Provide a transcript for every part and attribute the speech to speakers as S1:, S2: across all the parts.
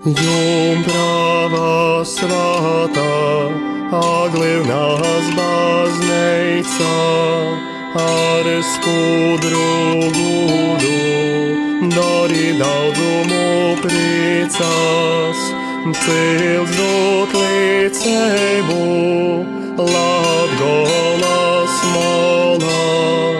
S1: Jumprava svētā, aglivnās bazneica, ar skudru gudu, dari daudzumu priecās, cils dot līdzēbu, Latgolas molā,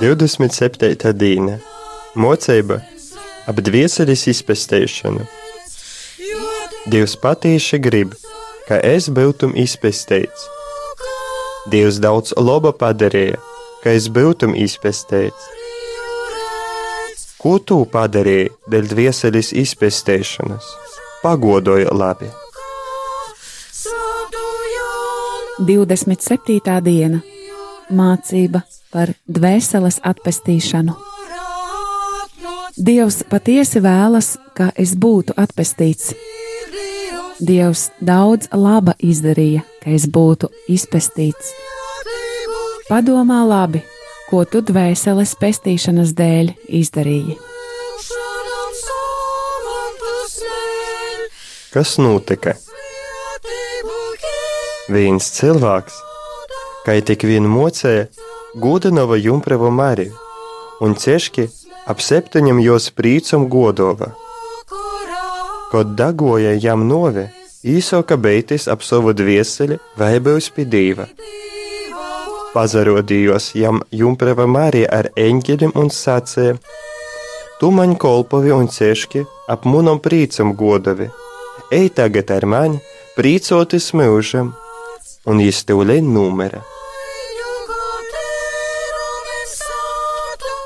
S2: 27. diena - mocība ap dvieseļas izpētēšanu. Dievs patīši grib, ka es būtu izpētīts. Dievs daudz laba padarīja, ka es būtu izpētīts. Ko tu padarīji dēļ dvieseļas izpētēšanas? Pagodoja labi.
S3: 27. diena - mācība par dvēseles atpestīšanu. Dievs patiesi vēlas, ka es būtu atpestīts. Dievs daudz laba izdarīja, ka es būtu izpestīts. Padomā labi, ko tu dvēseles pestīšanas dēļ izdarīji.
S2: Kas notika? Viens cilvēks, kā tik vienu mocēja, godinova jumprevu Mariju, un cieški ap septiņiem jos prīcam godova. Kad dagoja jam novi, īsoka beitis ap savu dvieseli vai būs pie dīva. Pazarodījos jam jumpreva Marija ar eņģeļiem un sacīja: Tu man kolpovi un cieški ap munam prīcam godovi, ej tagad ar mani, prīcoties mūžam, un viņš tūlīt numera.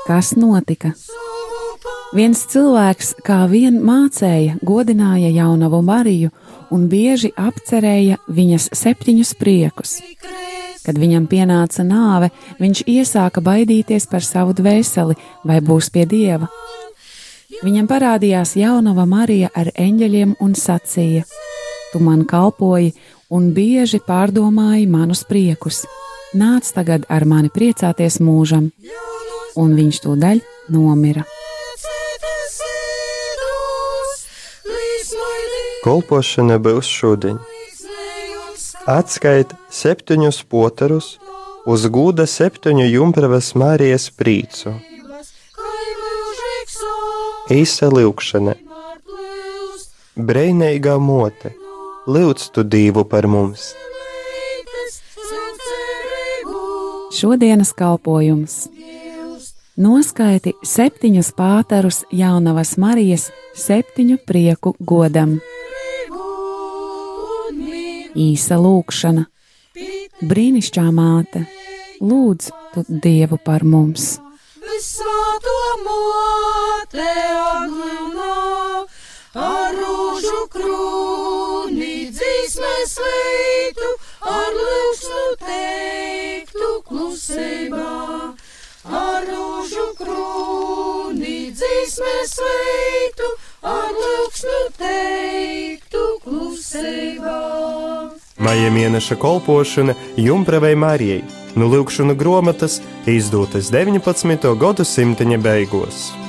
S3: Kas notika? Viens cilvēks kā vien mācēja, godināja jaunavu Mariju un bieži apcerēja viņas septiņus priekus. Kad viņam pienāca nāve, viņš iesāka baidīties par savu dvēseli, vai būs pie dieva. Viņam parādījās jaunava Marija ar eņģeļiem un sacīja: Tu man kalpoji un bieži pārdomāji manus priekus. Nāc tagad ar mani priecāties mūžam, un viņš tūdaļ nomira.
S2: Kolpošana būs šodien. Atskaita septiņus poterus uz gūda septiņu jumpravas Marijas prīcu. Īsa lūkšana, brīvīgā mote, lūdz tu divu par mums!
S3: Šodienas kalpojums Noskaiti septiņus pātarus jaunavas Marijas septiņu prieku godam. Īsa lūkšana, brīnišķīgā māte, lūdz tu Dievu par mums.
S4: Visvēto mote krūni dzīsmēs veitu, ar lūksnu teiktu klusībā.
S2: Maija mēneša kolpošana Jumpravai Marijai no Lūkšana grāmatas izdotas 19. gadsimta beigās.